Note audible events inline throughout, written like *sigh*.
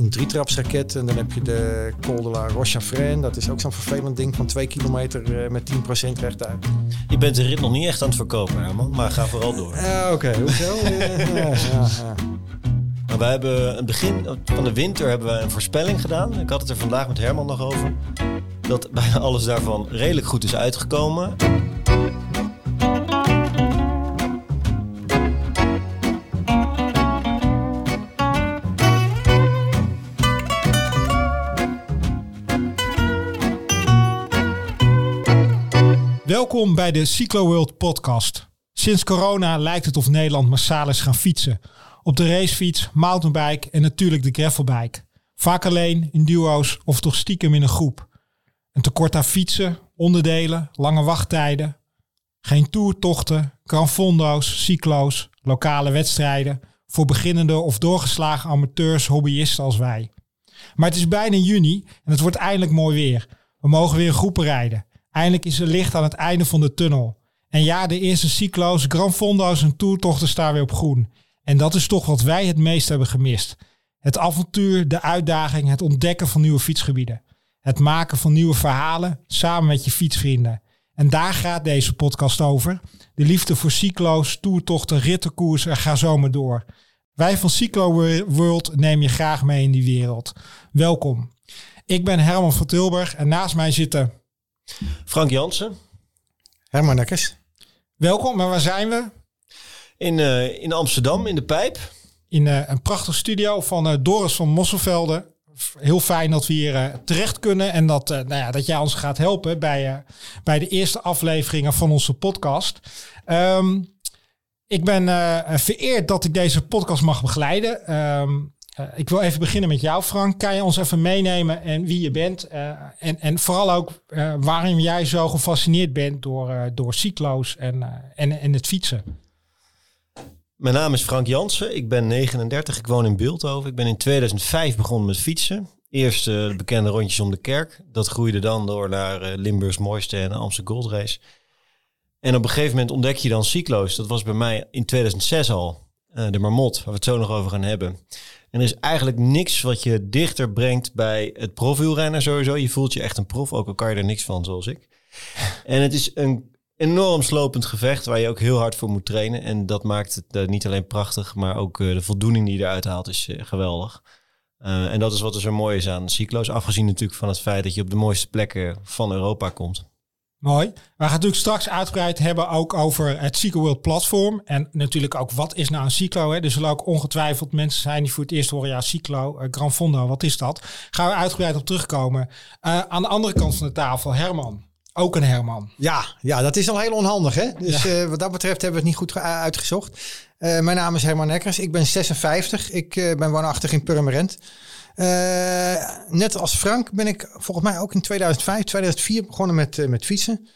een drietrapsraket. En dan heb je de Col de la. Dat is ook zo'n vervelend ding van 2 kilometer uh, met 10% rechtuit. Je bent de rit nog niet echt aan het verkopen, Herman. Maar ga vooral door. Uh, Oké, okay. hoezo? *laughs* ja. Maar wij hebben het begin van de winter hebben we een voorspelling gedaan. Ik had het er vandaag met Herman nog over. Dat bijna alles daarvan redelijk goed is uitgekomen. Welkom bij de Cyclo World podcast. Sinds corona lijkt het of Nederland massaal is gaan fietsen. Op de racefiets, mountainbike en natuurlijk de gravelbike. Vaak alleen, in duo's of toch stiekem in een groep. Een tekort aan fietsen, onderdelen, lange wachttijden. Geen toertochten, granfondo's, cyclo's, lokale wedstrijden. Voor beginnende of doorgeslagen amateurs, hobbyisten als wij. Maar het is bijna juni en het wordt eindelijk mooi weer. We mogen weer groepen rijden. Eindelijk is er licht aan het einde van de tunnel. En ja, de eerste cyclo's, granfondo's en toertochten staan weer op groen. En dat is toch wat wij het meest hebben gemist. Het avontuur, de uitdaging, het ontdekken van nieuwe fietsgebieden. Het maken van nieuwe verhalen samen met je fietsvrienden. En daar gaat deze podcast over. De liefde voor cyclo's, toertochten, rittenkoers en ga zo maar door. Wij van Cyclo World nemen je graag mee in die wereld. Welkom. Ik ben Herman van Tilburg en naast mij zitten... Frank Jansen. Herman Nekkers. Welkom, maar waar zijn we? In, uh, in Amsterdam, in de Pijp. In uh, een prachtig studio van uh, Doris van Mosselvelde. Heel fijn dat we hier terecht kunnen en dat, nou ja, dat jij ons gaat helpen bij, bij de eerste afleveringen van onze podcast. Um, ik ben vereerd dat ik deze podcast mag begeleiden. Um, ik wil even beginnen met jou, Frank. Kan je ons even meenemen en wie je bent? en, en vooral ook waarom jij zo gefascineerd bent door, door cyclo's en, en, en het fietsen? Mijn naam is Frank Jansen. Ik ben 39. Ik woon in Beeldhoven. Ik ben in 2005 begonnen met fietsen. Eerst de bekende rondjes om de kerk. Dat groeide dan door naar uh, Limburgs mooiste en Amsterdam Gold Race. En op een gegeven moment ontdek je dan cyclo's. Dat was bij mij in 2006 al. De Marmot, waar we het zo nog over gaan hebben. En er is eigenlijk niks wat je dichter brengt bij het profielrenner sowieso. Je voelt je echt een prof, ook al kan je er niks van zoals ik. *laughs* En het is een enorm slopend gevecht waar je ook heel hard voor moet trainen. En dat maakt het uh, niet alleen prachtig, maar ook uh, de voldoening die je eruit haalt is uh, geweldig. en dat is wat er zo mooi is aan cyclo's. Afgezien natuurlijk van het feit dat je op de mooiste plekken van Europa komt. Mooi. We gaan natuurlijk straks uitgebreid hebben ook over het World platform. En natuurlijk ook wat is nou een cyclo. Hè? Er zullen ook ongetwijfeld mensen zijn die voor het eerst horen, ja, cyclo, uh, Gran Fondo, wat is dat? Gaan we uitgebreid op terugkomen. Uh, aan de andere kant van de tafel, Herman. Ook een Herman. Ja, ja, dat is al heel onhandig. Hè? Dus ja. uh, wat dat betreft hebben we het niet goed uitgezocht. Mijn naam is Herman Nekkers. Ik ben 56. Ik ben woonachtig in Purmerend. Net als Frank ben ik volgens mij ook in 2005, 2004 begonnen met, met fietsen.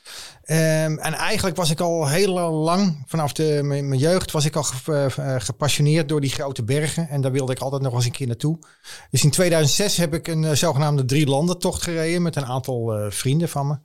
Um, en eigenlijk was ik al heel lang, vanaf de, mijn, jeugd, was ik al ge, gepassioneerd door die grote bergen. En daar wilde ik altijd nog eens een keer naartoe. Dus in 2006 heb ik een zogenaamde drie landen tocht gereden met een aantal vrienden van me.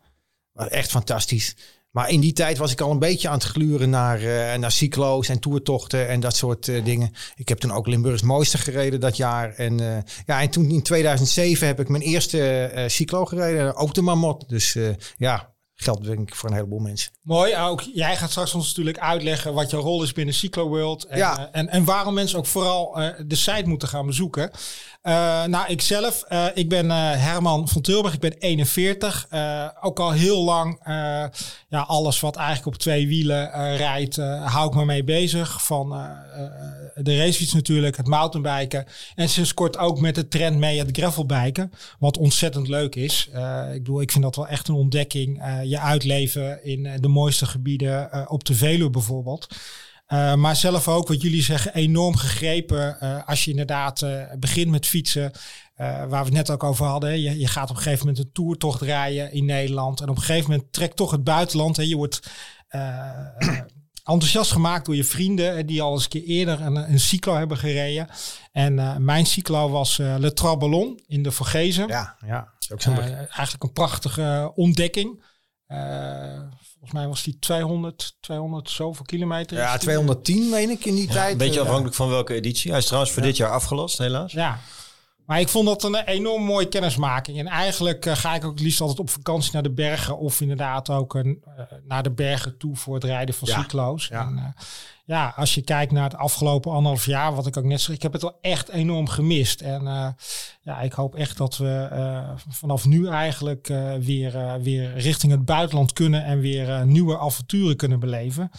Echt fantastisch. Maar in die tijd was ik al een beetje aan het gluren naar, uh, naar cyclo's en toertochten en dat soort uh, dingen. Ik heb toen ook Limburgs mooiste gereden dat jaar. En, uh, ja, en toen in 2007 heb ik mijn eerste cyclo gereden, ook de Marmot. Dus ja, geldt denk ik voor een heleboel mensen. Mooi, ook jij gaat straks ons natuurlijk uitleggen wat jouw rol is binnen Cyclo World. En, ja. en, en waarom mensen ook vooral de site moeten gaan bezoeken. Uh, nou, ik zelf, uh, ik ben Herman van Tilburg, ik ben 41. ook al heel lang, ja, alles wat eigenlijk op twee wielen rijdt, hou ik me mee bezig. Van de racefiets natuurlijk, het mountainbiken. En sinds kort ook met de trend mee het gravelbiken, wat ontzettend leuk is. ik bedoel, ik vind dat wel echt een ontdekking. Je uitleven in de mooiste gebieden, op de Veluwe bijvoorbeeld. Uh, maar zelf ook, wat jullie zeggen, enorm gegrepen. Uh, als je inderdaad uh, begint met fietsen. waar we het net ook over hadden. Je, je, gaat op een gegeven moment een toertocht rijden in Nederland. En op een gegeven moment trekt toch het buitenland. Hè. Je wordt *clears throat* enthousiast gemaakt door je vrienden. Die al eens een keer eerder een, een cyclo hebben gereden. En mijn cyclo was Le Traballon in de Vorgezen. Ja, ja. Ook zo eigenlijk een prachtige ontdekking. Volgens mij was die 200, 200 zoveel kilometer. Ja, 210 meen ik in die ja, tijd. Een beetje afhankelijk van welke editie. Hij is trouwens voor ja. dit jaar afgelast, helaas. Ja. Maar ik vond dat een enorm mooie kennismaking. En eigenlijk eh, ga ik ook het liefst altijd op vakantie naar de bergen. Of inderdaad ook een, uh, naar de bergen toe voor het rijden van Ja. cyclo's. Ja. En, eh, ja, als je kijkt naar het afgelopen anderhalf jaar, wat ik ook net zei, ik heb het wel echt enorm gemist. En eh, ja, ik hoop echt dat we eh, vanaf nu eigenlijk eh, weer, weer richting het buitenland kunnen en weer nieuwe avonturen kunnen beleven.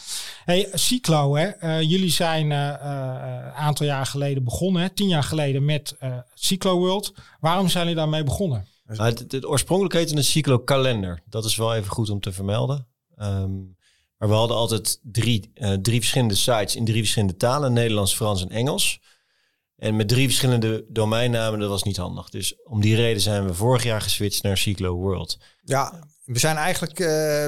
Hey, Cyclo, hè, jullie zijn een aantal jaar geleden begonnen, hè, tien jaar geleden met Cyclo World. Waarom zijn jullie daarmee begonnen? Nou, het, het oorspronkelijk heette een cyclo-kalender. Dat is wel even goed om te vermelden. Ehm, maar we hadden altijd drie, eh, drie verschillende sites in drie verschillende talen. Nederlands, Frans en Engels. En met drie verschillende domeinnamen, dat was niet handig. Dus om die reden zijn we vorig jaar geswitcht naar Cyclo World. Ja, we zijn eigenlijk. eh,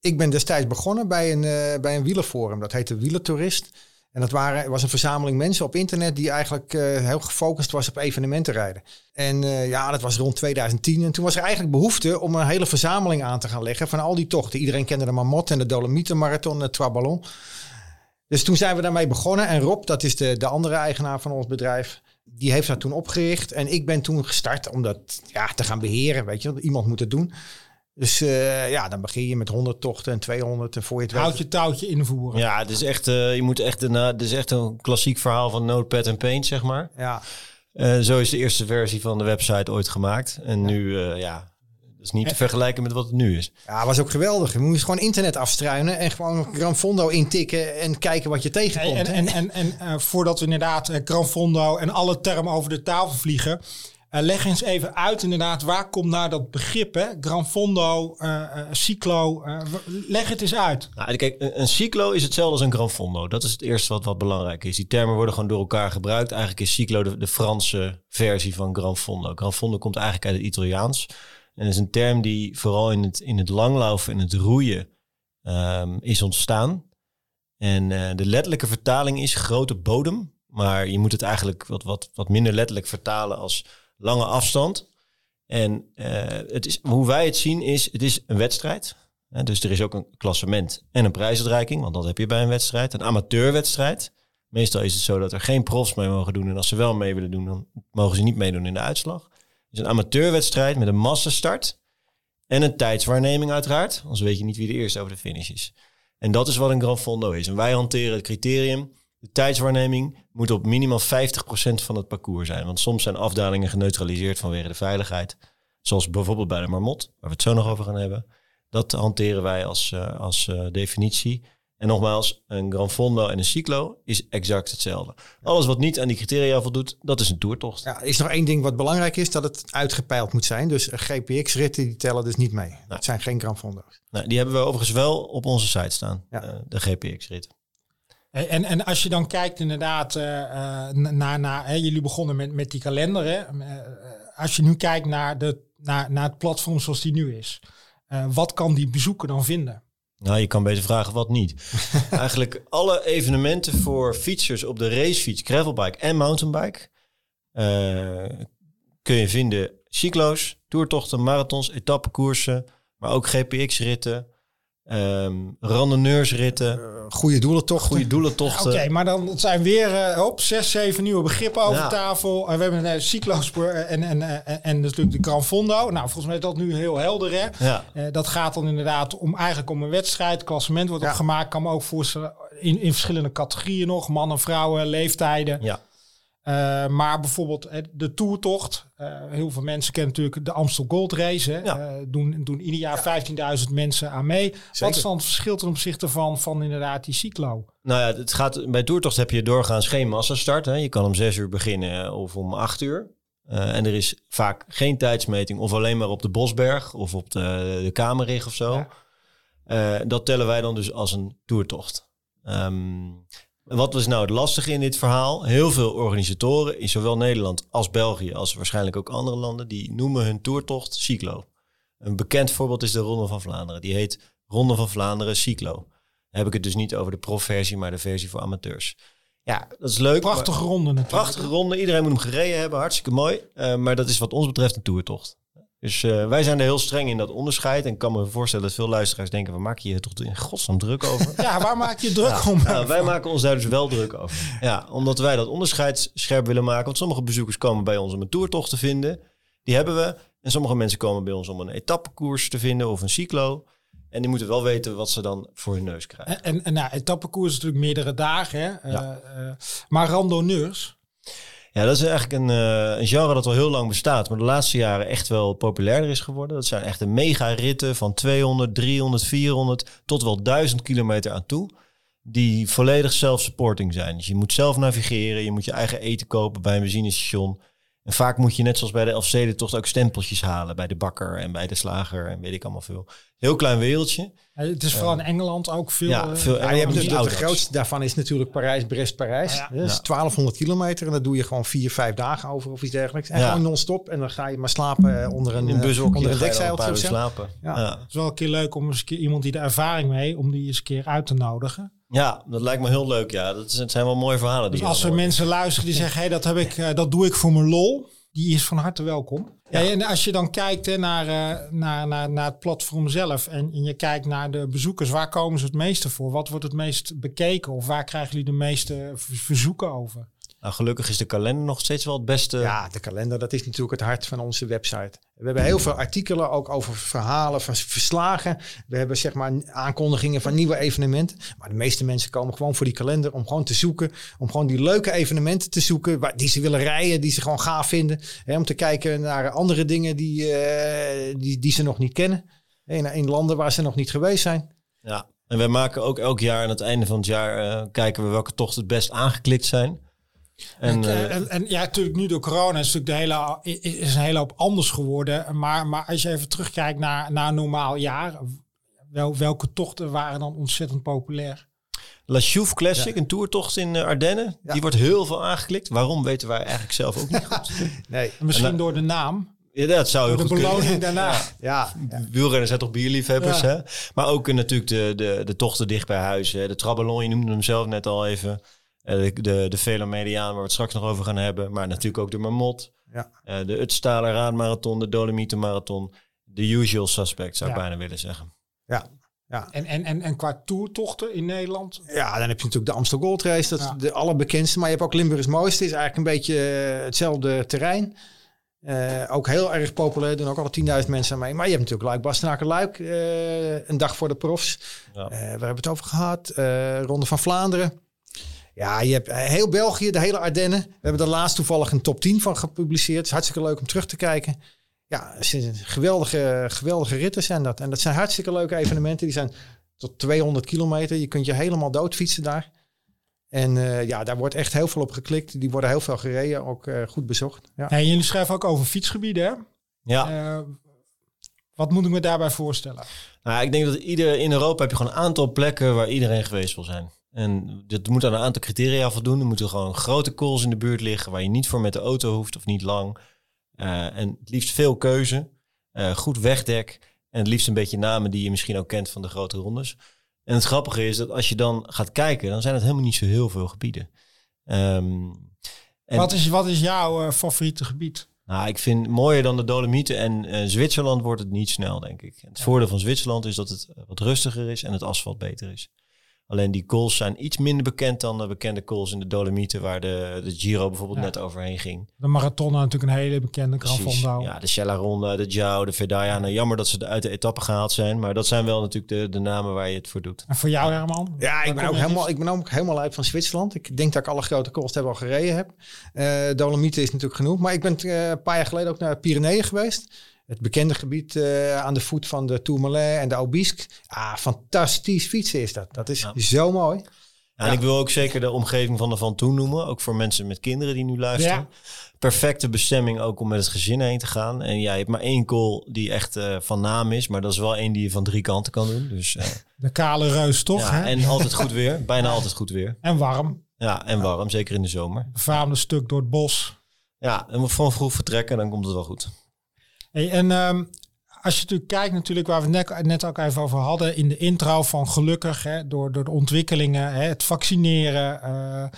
ik ben destijds begonnen bij een, eh, bij een wielerforum. Dat heette Wielertourist. En dat waren, was een verzameling mensen op internet die eigenlijk eh, heel gefocust was op evenementen rijden. En eh, ja, dat was rond 2010. En toen was er eigenlijk behoefte om een hele verzameling aan te gaan leggen van al die tochten. Iedereen kende de Marmot en de Dolomietenmarathon, de Trois Ballons. Dus toen zijn we daarmee begonnen. En Rob, dat is de, de andere eigenaar van ons bedrijf, die heeft dat toen opgericht. En ik ben toen gestart om dat ja, te gaan beheren. Weet je, iemand moet het doen. Dus eh, ja, dan begin je met 100 tochten en 200 en voor je het weet. Houd je touwtje invoeren. Ja, het is echt, eh, je moet echt, een, het is echt een klassiek verhaal van Notepad en Paint, zeg maar. Ja, Eh, zo is de eerste versie van de website ooit gemaakt. En nu, eh, ja, dat is niet te vergelijken met wat het nu is. ja, was ook geweldig. Je moest gewoon internet afstruinen en gewoon Gran Fondo intikken en kijken wat je tegenkomt. en en, en, en voordat we inderdaad eh, Gran Fondo en alle termen over de tafel vliegen, eh, leg eens even uit inderdaad, waar komt nou dat begrip, hè? Gran Fondo, eh, eh, cyclo, leg het eens uit. Nou, kijk, een, cyclo is hetzelfde als een Gran Fondo. Dat is het eerste wat, wat belangrijk is. Die termen worden gewoon door elkaar gebruikt. Eigenlijk is cyclo de, Franse versie van Gran Fondo. Gran Fondo komt eigenlijk uit het Italiaans. En is een term die vooral in het, in het langlaufen en het roeien ehm, is ontstaan. En de letterlijke vertaling is grote bodem. Maar je moet het eigenlijk wat, wat, wat minder letterlijk vertalen als lange afstand. En eh, het is, hoe wij het zien is, het is een wedstrijd. Hè, dus er is ook een klassement en een prijsuitreiking, want dat heb je bij een wedstrijd. Een amateurwedstrijd. Meestal is het zo dat er geen profs mee mogen doen. En als ze wel mee willen doen, dan mogen ze niet meedoen in de uitslag. Is een amateurwedstrijd met een massastart en een tijdswaarneming uiteraard. Anders weet je niet wie de eerste over de finish is. En dat is wat een Gran Fondo is. En wij hanteren het criterium. De tijdswaarneming moet op minimaal 50% van het parcours zijn. Want soms zijn afdalingen geneutraliseerd vanwege de veiligheid. Zoals bijvoorbeeld bij de Marmot, waar we het zo nog over gaan hebben. Dat hanteren wij als, eh, als eh, definitie. En nogmaals, een Gran Fondo en een Cyclo is exact hetzelfde. Alles wat niet aan die criteria voldoet, dat is een toertocht. Ja, is nog één ding wat belangrijk is, dat het uitgepeild moet zijn. Dus GPX-ritten die tellen dus niet mee. Het zijn geen Gran Fondo's. Nou, die hebben we overigens wel op onze site staan, Ja. eh, de GPX-rit. En, en als je dan kijkt inderdaad eh, eh, naar, naar hè, jullie begonnen met, met die kalender. Hè? Eh, als je nu kijkt naar, de, naar, naar het platform zoals die nu is. wat kan die bezoeker dan vinden? Nou, je kan beter vragen wat niet. *laughs* Eigenlijk alle evenementen voor fietsers op de racefiets, gravelbike en mountainbike kun je vinden. Cyclo's, toertochten, marathons, etappekoersen, maar ook GPX-ritten, ehm randonneursritten, Eh, goede doelen toch? goede doelentochten. Oké, maar dan zijn weer eh op zes, zeven nieuwe begrippen over Ja. tafel. En we hebben een cyclospoor en, en, en, en natuurlijk de Gran Fondo. Nou, volgens mij is dat nu heel helder, hè? Ja. Eh, dat gaat dan inderdaad om eigenlijk om een wedstrijd. Klassement wordt Ja. ook gemaakt. Kan me ook voorstellen in, in verschillende categorieën nog. Mannen, vrouwen, leeftijden. ja. Eh, maar bijvoorbeeld de toertocht. Eh, heel veel mensen kennen natuurlijk de Amstel Gold Race. Hè. Ja. Eh, doen, doen ieder jaar 15.000 mensen aan mee. Wat is dan het verschil ten opzichte van, van inderdaad die cyclo? Nou ja, het gaat, bij toertocht heb je doorgaans geen massastart. Hè. Je kan om zes uur beginnen of om acht uur. En er is vaak geen tijdsmeting of alleen maar op de Bosberg of op de, de Kamerrig of zo. Ja. Dat tellen wij dan dus als een toertocht. Ehm, wat was nou het lastige in dit verhaal? Heel veel organisatoren in zowel Nederland als België, als waarschijnlijk ook andere landen, die noemen hun toertocht cyclo. Een bekend voorbeeld is de Ronde van Vlaanderen. Die heet Ronde van Vlaanderen cyclo. Dan heb ik het dus niet over de profversie, maar de versie voor amateurs. Ja, dat is leuk. Prachtige ronde natuurlijk. Prachtige ronde. Iedereen moet hem gereden hebben. Hartstikke mooi. Eh, maar dat is wat ons betreft een toertocht. Dus eh, wij zijn er heel streng in dat onderscheid. En ik kan me voorstellen dat veel luisteraars denken... we maken je hier toch in godsnaam druk over? Ja, waar maak je druk om? Nou, wij maken ons daar dus wel druk over. Ja, omdat wij dat onderscheid scherp willen maken. Want sommige bezoekers komen bij ons om een toertocht te vinden. Die hebben we. En sommige mensen komen bij ons om een etappekoers te vinden of een cyclo. En die moeten wel weten wat ze dan voor hun neus krijgen. En, en, en nou, etappekoers is natuurlijk meerdere dagen. Hè? Ja. Eh, eh, maar randonneurs, Ja, dat is eigenlijk een, eh, een genre dat al heel lang bestaat, maar de laatste jaren echt wel populairder is geworden. Dat zijn echt de mega-ritten van 200, 300, 400 tot wel 1000 kilometer aan toe. Die volledig self-supporting zijn. Dus je moet zelf navigeren, je moet je eigen eten kopen bij een benzinestation. En vaak moet je net zoals bij de Elfstedentocht ook stempeltjes halen bij de bakker en bij de slager en weet ik allemaal veel. Heel klein wereldje. eh, het is vooral in Engeland ook veel. Ja, eh, veel Ja, je hebt dus de grootste daarvan is natuurlijk Parijs-Brest-Parijs. Ja. Dat is Ja. 1200 kilometer en dat doe je gewoon vier, vijf dagen over of iets dergelijks. En Ja. gewoon non-stop. En dan ga je maar slapen eh, onder een, In een eh, bushokje onder een dekzeiltje of slapen. Ja. Ja. Het is wel een keer leuk om eens een keer iemand die er ervaring mee, om die eens een keer uit te nodigen. Ja, dat lijkt me heel leuk. Ja, dat zijn wel mooie verhalen. Die Dus als er hoort. mensen luisteren die zeggen, hey, dat, heb ik, eh, dat doe ik voor mijn lol, die is van harte welkom. Ja. en als je dan kijkt hè, naar, eh, naar, naar, naar het platform zelf en, en je kijkt naar de bezoekers, waar komen ze het meeste voor? Wat wordt het meest bekeken of waar krijgen jullie de meeste verzoeken over? Nou, gelukkig is de kalender nog steeds wel het beste. Ja, de kalender, dat is natuurlijk het hart van onze website. We hebben heel veel artikelen ook over verhalen, vers- verslagen. We hebben zeg maar aankondigingen van nieuwe evenementen. Maar de meeste mensen komen gewoon voor die kalender om gewoon te zoeken. Om gewoon die leuke evenementen te zoeken waar, die ze willen rijden, die ze gewoon gaaf vinden. Hè, om te kijken naar andere dingen die, eh, die, die ze nog niet kennen. In, in landen waar ze nog niet geweest zijn. Ja. En wij maken ook elk jaar aan het einde van het jaar eh, kijken we welke tochten het best aangeklikt zijn. En, En, eh, en, en ja, natuurlijk nu door corona is natuurlijk de hele, is een hele hoop anders geworden. Maar, maar als je even terugkijkt naar, naar een normaal jaar, wel, welke tochten waren dan ontzettend populair? La Chouffe Classic, een toertocht in eh, Ardennen, Ja. die wordt heel veel aangeklikt. Waarom weten wij eigenlijk zelf ook niet goed. *laughs* Nee. En misschien En, door de naam, ja, dat zou heel door de goed kunnen. beloning daarna. Ja, ja. Wielrenners zijn toch bierliefhebbers, Ja. hè? Maar ook eh, natuurlijk de, de, de tochten dicht bij huis. hè. De Traballon, je noemde hem zelf net al even. Eh, de, de, de Velomediaan, waar we het straks nog over gaan hebben. Maar natuurlijk ook de Marmot. Ja. Eh, de Utstaler Raadmarathon, de Dolomieten Marathon. De usual suspect, zou ik bijna willen zeggen. ja. ja. En, en, en, en qua toertochten in Nederland, Ja, dan heb je natuurlijk de Amstel Gold Race. Dat is Ja. de allerbekendste. Maar je hebt ook Limburgs Mooiste. is eigenlijk een beetje eh, hetzelfde terrein. Eh, ook heel erg populair. Doen ook al 10.000 mensen aan mee. Maar je hebt natuurlijk Luik, Bastenaken, Luik. eh, een dag voor de profs. Ja. Eh, waar hebben we het over gehad? Eh, Ronde van Vlaanderen. Ja, je hebt eh, heel België, de hele Ardennen. We hebben er laatst toevallig een top 10 van gepubliceerd. Het is hartstikke leuk om terug te kijken. Ja, het zijn geweldige, geweldige ritten zijn dat. En dat zijn hartstikke leuke evenementen. Die zijn tot 200 kilometer. Je kunt je helemaal doodfietsen daar. En eh, ja, daar wordt echt heel veel op geklikt. Die worden heel veel gereden, ook eh, goed bezocht. Ja. en jullie schrijven ook over fietsgebieden. Hè? Ja, Eh, wat moet ik me daarbij voorstellen? nou, ik denk dat ieder, in Europa heb je gewoon een aantal plekken waar iedereen geweest wil zijn. En dat moet aan een aantal criteria voldoen. Er moeten gewoon grote calls in de buurt liggen waar je niet voor met de auto hoeft of niet lang. Eh, en het liefst veel keuze, eh, goed wegdek en het liefst een beetje namen die je misschien ook kent van de grote rondes. En het grappige is dat als je dan gaat kijken, dan zijn het helemaal niet zo heel veel gebieden. Ehm, en- Wat, is, wat is jouw eh, favoriete gebied? nou, ik vind mooier dan de Dolomieten en Zwitserland wordt het niet snel, denk ik. Het voordeel van Zwitserland is dat het wat rustiger is en het asfalt beter is. Alleen die calls zijn iets minder bekend dan de bekende calls in de Dolomieten, waar de, de Giro bijvoorbeeld Ja. net overheen ging. De marathon natuurlijk een hele bekende Gran. Ja, de Ronde, de Giao, de Verdaya. Nou, jammer dat ze uit de etappe gehaald zijn, maar dat zijn wel natuurlijk de, de namen waar je het voor doet. En voor jou Herman? Ja, ik ben, ook helemaal, ik ben ook helemaal uit van Zwitserland. Ik denk dat ik alle grote kosten heb al gereden heb. Eh Dolomieten is natuurlijk genoeg. Maar ik ben eh, een paar jaar geleden ook naar de Pyreneeën geweest. Het bekende gebied eh, aan de voet van de Tourmalet en de Aubisque. Ah, fantastisch fietsen is dat. Dat is Ja. zo mooi. Ja, en ik wil ook zeker de omgeving van de Van Toen noemen. Ook voor mensen met kinderen die nu luisteren. Perfecte bestemming ook om met het gezin heen te gaan. En ja, je hebt maar één call die echt eh, van naam is. Maar dat is wel één die je van drie kanten kan doen. Dus, eh, *laughs* De kale reus toch? ja, hè? en altijd goed weer. Bijna altijd goed weer. En warm. Ja, en warm. Zeker in de zomer. Befaamde stuk door het bos. Ja, en moet gewoon vroeg vertrekken. Dan komt het wel goed. Hey, en ehm, als je natuurlijk kijkt, natuurlijk waar we het net, net ook even over hadden in de intro van gelukkig, hè, door, door de ontwikkelingen, hè, het vaccineren, eh, eh,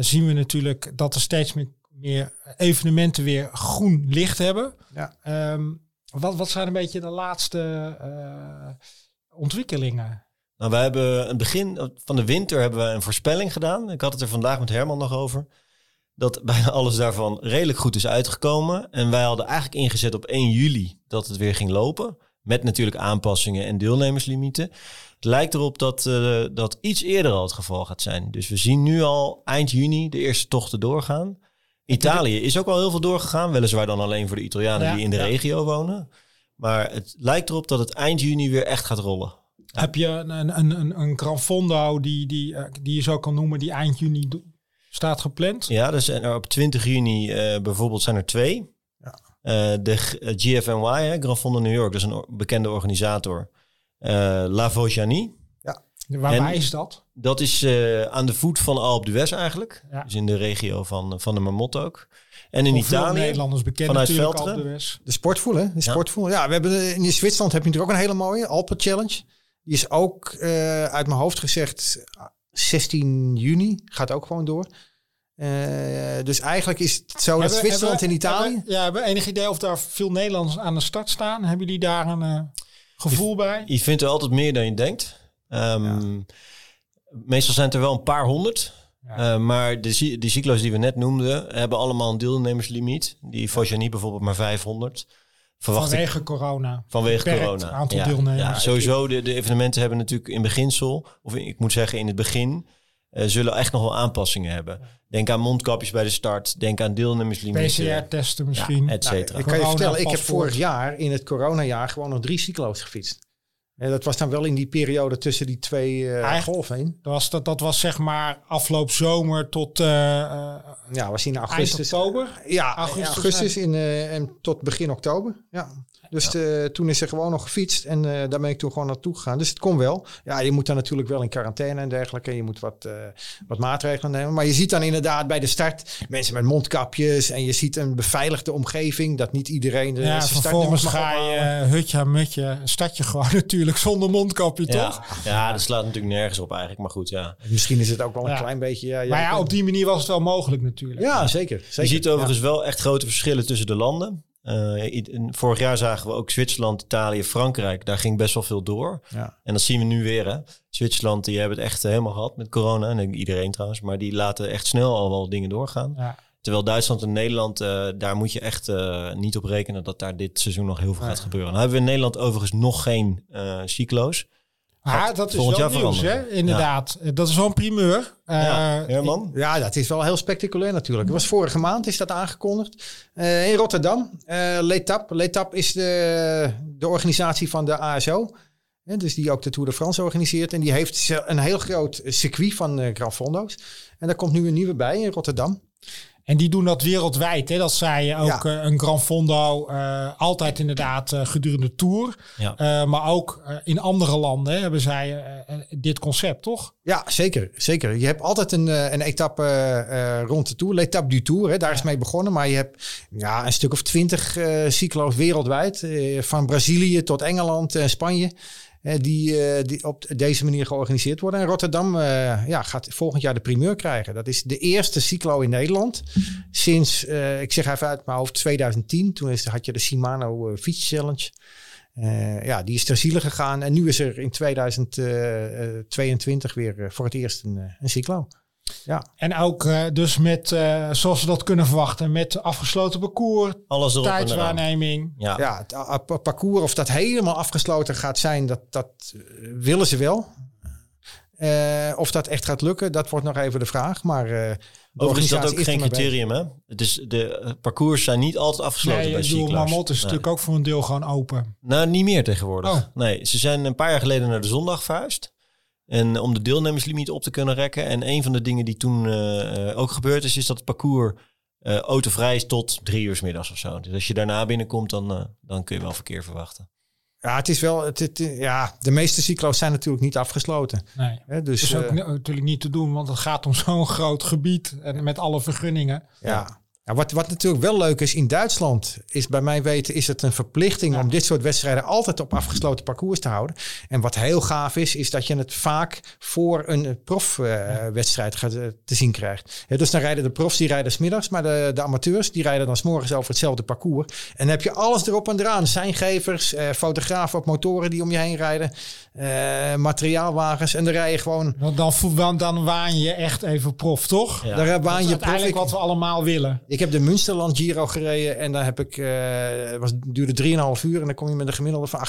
zien we natuurlijk dat er steeds meer, meer evenementen weer groen licht hebben. Ja. Ehm, Wat, wat zijn een beetje de laatste eh, ontwikkelingen? Nou, wij hebben een begin van de winter hebben we een voorspelling gedaan. Ik had het er vandaag met Herman nog over. Dat bijna alles daarvan redelijk goed is uitgekomen. En wij hadden eigenlijk ingezet op 1 juli dat het weer ging lopen. Met natuurlijk aanpassingen en deelnemerslimieten. Het lijkt erop dat uh, dat iets eerder al het geval gaat zijn. Dus we zien nu al eind juni de eerste tochten doorgaan. Italië is ook al heel veel doorgegaan. Weliswaar dan alleen voor de Italianen Ja, die in de ja. regio wonen. Maar het lijkt erop dat het eind juni weer echt gaat rollen. Heb je een, een, een, een, Gran Fondo die, die, eh, die je zo kan noemen, die eind juni staat gepland? Ja, dus en er op 20 juni eh, bijvoorbeeld zijn er twee. Ja. Eh, de G- eh, GFNY, hè, Grand Fondo New York, dat is een bekende organisator. Eh La Vaujanie, Waar, En- waar is dat? dat is eh, aan de voet van Alpe d'Huez eigenlijk. Ja. Dus in de regio van, van de Marmot ook. En in Italië, Nederlanders bekend vanuit natuurlijk Velteren. de West. De sportvoel, hè? De sportvoel. Ja, we hebben in Zwitserland heb je natuurlijk ook een hele mooie Alpen Challenge. Die is ook eh, uit mijn hoofd gezegd 16 juni. Gaat ook gewoon door. Eh, dus eigenlijk is het zo dat Zwitserland hebben- en Italië. Hebben, ja, hebben we enig idee of daar veel Nederlanders aan de start staan? Hebben jullie daar een eh, gevoel bij? je vindt er altijd meer dan je denkt. Ehm, Meestal zijn het er wel een paar honderd. Ja. Eh, maar de, die cyclo's die we net noemden, hebben allemaal een deelnemerslimiet. Die Vaujanie bijvoorbeeld maar 500. Verwacht ik Vanwege corona. Vanwege Beperkt corona. aantal ja, deelnemers. Ja, sowieso, de, de evenementen hebben natuurlijk in beginsel, of ik moet zeggen in het begin, eh, zullen echt nog wel aanpassingen hebben. Denk aan mondkapjes bij de start, denk aan deelnemerslimieten. PCR-testen misschien. et Nou, cetera. ik kan je vertellen, ik heb vorig jaar in het coronajaar gewoon nog drie cyclo's gefietst. En dat was dan wel in die periode tussen die twee Eigenlijk- golven heen. dat, was, dat, dat was zeg maar afloop zomer tot eh, Ja, was in augustus. oktober. Ja, Augustus, augustus, in, en tot begin oktober. Ja. Dus eh, toen is er gewoon nog gefietst en eh, daar ben ik toen gewoon naartoe gegaan. Dus het kon wel. Ja, je moet dan natuurlijk wel in quarantaine en dergelijke. Je moet wat, eh, wat maatregelen nemen. Maar je ziet dan inderdaad bij de start mensen met mondkapjes. En je ziet een beveiligde omgeving. Dat niet iedereen de Ja, vervolgens ga je eh, hutje aan mutje, start je gewoon *laughs* natuurlijk zonder mondkapje, toch? Ja, ja, dat slaat natuurlijk nergens op eigenlijk, maar goed, ja. Misschien is het ook wel een Ja. klein beetje... Ja, Maar ja, op die manier was het wel mogelijk natuurlijk. ja zeker, zeker. Je ziet overigens wel echt grote verschillen tussen de landen. Eh, vorig jaar zagen we ook Zwitserland, Italië, Frankrijk. Daar ging best wel veel door. Ja. En dat zien we nu weer. Hè. Zwitserland, die hebben het echt helemaal gehad met corona. En iedereen trouwens. Maar die laten echt snel al wel dingen doorgaan. Ja. Terwijl Duitsland en Nederland, eh, daar moet je echt eh, niet op rekenen dat daar dit seizoen nog heel veel gaat gebeuren. Dan hebben we in Nederland overigens nog geen eh cyclo's. Maar Gaat dat is volgend wel jaar nieuws, hè? Inderdaad. Dat is wel een primeur. ja, Eh, Herman? Ja, dat is wel heel spectaculair natuurlijk. Het was vorige maand is dat aangekondigd. Eh, in Rotterdam. eh Letap. Letap is de, de organisatie van de ASO. Hè, dus die ook de Tour de France organiseert. En die heeft een heel groot circuit van eh Gran Fondo's. En daar komt nu een nieuwe bij in Rotterdam. En die doen dat wereldwijd. Hè? Dat zij ook Ja. eh, een Gran Fondo eh, altijd inderdaad eh, gedurende de Tour. Ja. Eh, maar ook in andere landen hè, hebben zij dit concept, toch? Ja, zeker. zeker. Je hebt altijd een, een etappe rond de Tour. L'etappe du Tour, hè, daar is mee begonnen. Maar je hebt ja, een stuk of twintig cyclo's wereldwijd. eh, van Brazilië tot Engeland en Spanje. Die, eh, die op deze manier georganiseerd worden. En Rotterdam eh, ja, gaat volgend jaar de primeur krijgen. Dat is de eerste cyclo in Nederland. Sinds, eh, ik zeg even uit mijn hoofd, 2010. Toen is, had je de Shimano Fiets Challenge. Ja, die is ter ziele gegaan. En nu is er in 2022 weer voor het eerst een, een cyclo. Ja, En ook eh, dus met, eh, zoals we dat kunnen verwachten, met afgesloten parcours, Alles erop tijdswaarneming. Ja. ja het parcours, of dat helemaal afgesloten gaat zijn, dat, dat eh, willen ze wel. Eh, of dat echt gaat lukken, dat wordt nog even de vraag. Maar eh, de Overigens is dat ook is geen criterium, hè? Het is de parcours zijn niet altijd afgesloten Nee, bij cycla's. Marmot is Nee. natuurlijk ook voor een deel gewoon open. Nou, niet meer tegenwoordig. Oh. Nee, ze zijn een paar jaar geleden naar de zondag verhuisd. En om de deelnemerslimiet op te kunnen rekken. En een van de dingen die toen eh, eh, ook gebeurd is, is dat het parcours eh, autovrij is tot drie uur 's middags of zo. Dus als je daarna binnenkomt, dan, eh, dan kun je wel verkeer verwachten. Ja, het is wel, het, het- ja, de meeste cyclo's zijn natuurlijk niet afgesloten. Nee. Dus Dat is ook natuurlijk niet te doen, want het gaat om zo'n *laughs* groot gebied en met alle vergunningen. ja. Ja, wat, wat natuurlijk wel leuk is in Duitsland, is bij mij weten, is het een verplichting om dit soort wedstrijden altijd op afgesloten parcours te houden. En wat heel gaaf is, is dat je het vaak voor een profwedstrijd uh, te zien krijgt. dus dan rijden de profs, die rijden smiddags, maar de, de amateurs, die rijden dan s'morgens over hetzelfde parcours. En dan heb je alles erop en eraan. Zijngevers, uh, fotografen op motoren die om je heen rijden, uh, materiaalwagens. En dan rij je gewoon... Dan, dan, dan waan je echt even prof, toch? Ja. Daar waan je prof. wat we allemaal willen. Ik heb de Münsterland Giro gereden en daar heb ik, uh, was, duurde 3,5 uur en dan kom je met een gemiddelde van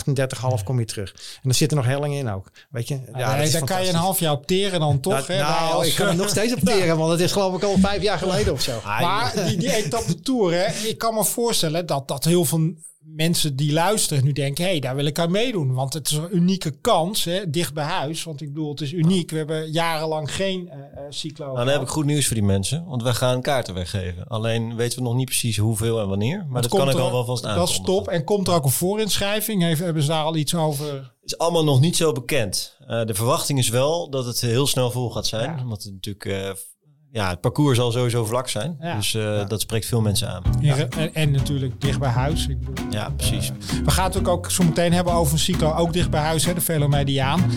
38,5 kom je terug. En dan zitten nog hellingen in ook, weet je. Ja, nee, dan kan je een half jaar opteren dan toch? hè, nou, als, ik kan er nog steeds *laughs* opteren, want het is geloof ik al vijf jaar geleden of zo. Maar die, die etappe tour, hè, ik kan me voorstellen dat, dat heel veel mensen die luisteren nu denken, hé, hey, daar wil ik aan meedoen. Want het is een unieke kans, hè, dicht bij huis. Want ik bedoel, het is uniek. We hebben jarenlang geen uh, cyclo. Nou, dan heb ik goed nieuws voor die mensen. Want wij gaan kaarten weggeven. Alleen weten we nog niet precies hoeveel en wanneer. Maar dat, dat kan ik al wel vast aankondigen. Dat is top. En komt er ook een voorinschrijving? Heeft, hebben ze daar al iets over? is allemaal nog niet zo bekend. Uh, de verwachting is wel dat het heel snel vol gaat zijn. Ja. Omdat het natuurlijk uh, ja, het parcours zal sowieso vlak zijn. Ja. Dus uh, ja. dat spreekt veel mensen aan. Ja. En, en, natuurlijk dicht bij huis. Ik bedoel, ja, precies. Uh, we gaan het ook zo meteen hebben over een cyclo ook dicht bij huis, hè, de Velomediaan.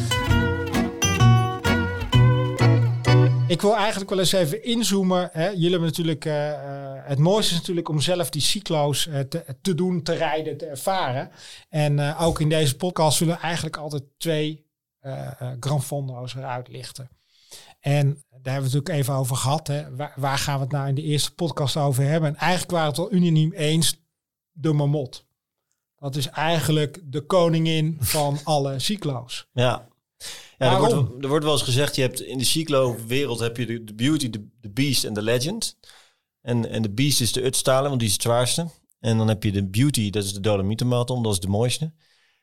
Ik wil eigenlijk wel eens even inzoomen. Hè. Jullie hebben natuurlijk, uh, het mooiste is natuurlijk om zelf die cyclo's te, te, doen, te rijden, te ervaren. En ook in deze podcast zullen we eigenlijk altijd twee Grand Fondo's eruit lichten. En daar hebben we het natuurlijk even over gehad. Hè. Waar, waar, gaan we het nou in de eerste podcast over hebben? En eigenlijk waren het al unaniem eens de mamot. Dat is eigenlijk de koningin van *laughs* alle cyclo's. Ja. Ja, er wordt, er wordt wel eens gezegd, je hebt in de cyclo-wereld heb je de, de beauty, de, de beast en de legend. En, en de beast is de Utstalen, want die is het zwaarste. En dan heb je de beauty, dat is de Dolomietenmarathon, dat is de mooiste.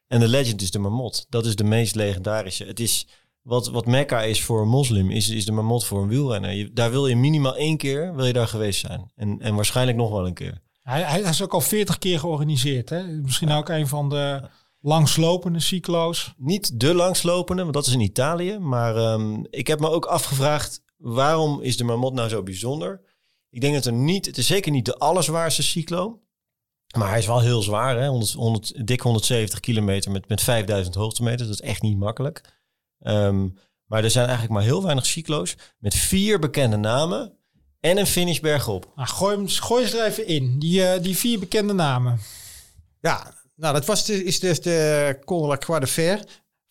En de legend is de mamot, dat is de meest legendarische. Het is wat, wat Mekka is voor een moslim, is, is de mamot voor een wielrenner. Je, daar wil je minimaal één keer wil je daar geweest zijn. En, en waarschijnlijk nog wel een keer. Hij, hij is ook al veertig keer georganiseerd. Hè? Misschien ja. ook een van de langslopende cyclo's. Niet de langslopende, want dat is in Italië. Maar um, ik heb me ook afgevraagd, waarom is de mamot nou zo bijzonder? Ik denk dat er niet, het is zeker niet de allerzwaarste cyclo. Maar hij is wel heel zwaar, hè? 100, 100, dik 170 kilometer met, met 5000 hoogtemeters. Dat is echt niet makkelijk. Um, maar er zijn eigenlijk maar heel weinig cyclo's met vier bekende namen en een finish bergop. Nou, gooi, hem, gooi ze er even in, die, uh, die vier bekende namen. Ja, nou dat was de, is dus de Col de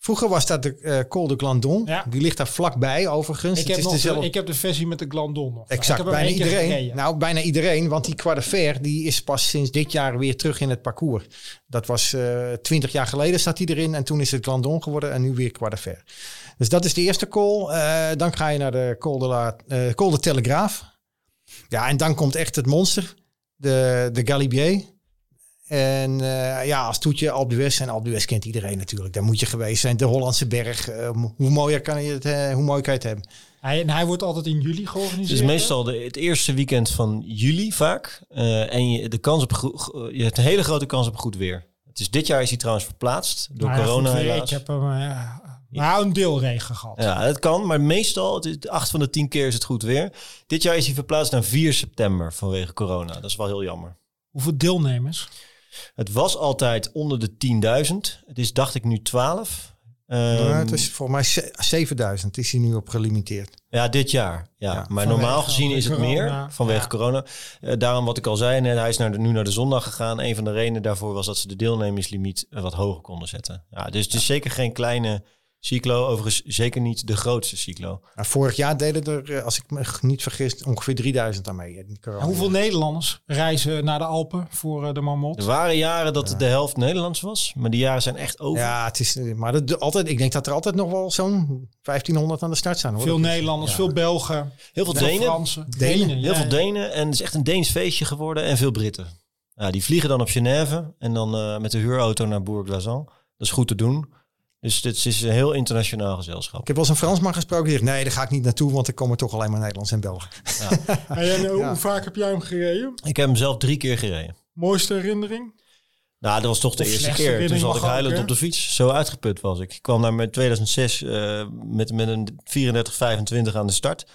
Vroeger was dat de uh, Col de Glandon. Ja. Die ligt daar vlakbij overigens. Ik heb, het is nog dezelfde... de, ik heb de versie met de Glandon nog. Exact, bijna iedereen. Nou, bijna iedereen. Want die Croix de Fer die is pas sinds dit jaar weer terug in het parcours. Dat was uh, twintig jaar geleden staat hij erin. En toen is het Glandon geworden en nu weer Croix de Fer. Dus dat is de eerste call. Uh, dan ga je naar de Col de, la, Col de Telegraaf. Ja, en dan komt echt het monster. De, de Galibier. En uh, ja, als toetje d'Huez. En d'Huez kent iedereen natuurlijk. Daar moet je geweest zijn. De Hollandse berg. Uh, hoe, mooier kan je het, uh, hoe mooi kan je het hebben? Hij, en hij wordt altijd in juli georganiseerd? Het is meestal de, het eerste weekend van juli vaak. en je, de kans op, je hebt een hele grote kans op goed weer. Het is, dit jaar is hij trouwens verplaatst door nou ja, corona weer, Ik heb hem nou, een deelregen gehad. Ja, het kan, maar meestal, het is, acht van de tien keer is het goed weer. Dit jaar is hij verplaatst naar 4 september vanwege corona. Dat is wel heel jammer. Hoeveel deelnemers? Het was altijd onder de 10.000. Het is, dacht ik, nu 12. Um, ja, het is voor mij 7000 is hij nu op gelimiteerd. Ja, dit jaar. Ja, ja maar normaal gezien is het corona, meer vanwege ja. corona. Uh, daarom wat ik al zei, net, hij is naar de, nu naar de zondag gegaan. Een van de redenen daarvoor was dat ze de deelnemerslimiet wat hoger konden zetten. Ja, dus het is zeker geen kleine cyclo. Overigens zeker niet de grootste cyclo. Nou, vorig jaar deden er, als ik me niet vergis, ongeveer 3000 aan mee. hoeveel Nederlanders reizen naar de Alpen voor uh, de Marmot? Er waren jaren dat ja. de helft Nederlands was, maar die jaren zijn echt over. Ja, het is, maar dat, altijd, ik denk dat er altijd nog wel zo'n 1500 aan de start zijn. Hoor. Veel Nederlanders, ja. veel Belgen. Heel veel Denen. Fransen. Denen. Heel ja. veel Denen. En het is echt een Deens feestje geworden en veel Britten. Ja, die vliegen dan op Genève en dan uh, met de huurauto naar Bourg-Glazan. Dat is goed te doen. Dus dit is een heel internationaal gezelschap. Ik heb wel eens een Fransman gesproken die zegt... nee, daar ga ik niet naartoe, want er komen toch alleen maar Nederlands en Belgen. Ja. *laughs* en hoe ja. vaak heb jij hem gereden? Ik heb hem zelf drie keer gereden. Mooiste herinnering? Nou, dat was toch de eerste keer. Toen zat ik huilend op de fiets. Zo uitgeput was ik. Ik kwam naar mijn 2006 uh, met, met een 34-25 aan de start. Ik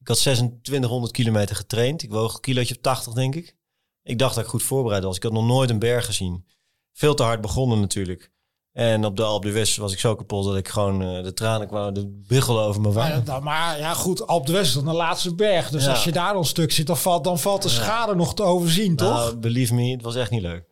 Ik had 2600 kilometer getraind. Ik woog een kilootje op 80, denk ik. Ik dacht dat ik goed voorbereid was. Ik had nog nooit een berg gezien. Veel te hard begonnen natuurlijk. En op de Alpe d'Huez was ik zo kapot dat ik gewoon uh, de tranen kwamen de biggelen over mijn wangen. Maar, maar ja, goed, Alpe d'Huez is dan de laatste berg. Dus Ja. als je daar een stuk zit, dan valt, dan valt de schade nog te overzien, toch? Nou, believe me, het was echt niet leuk.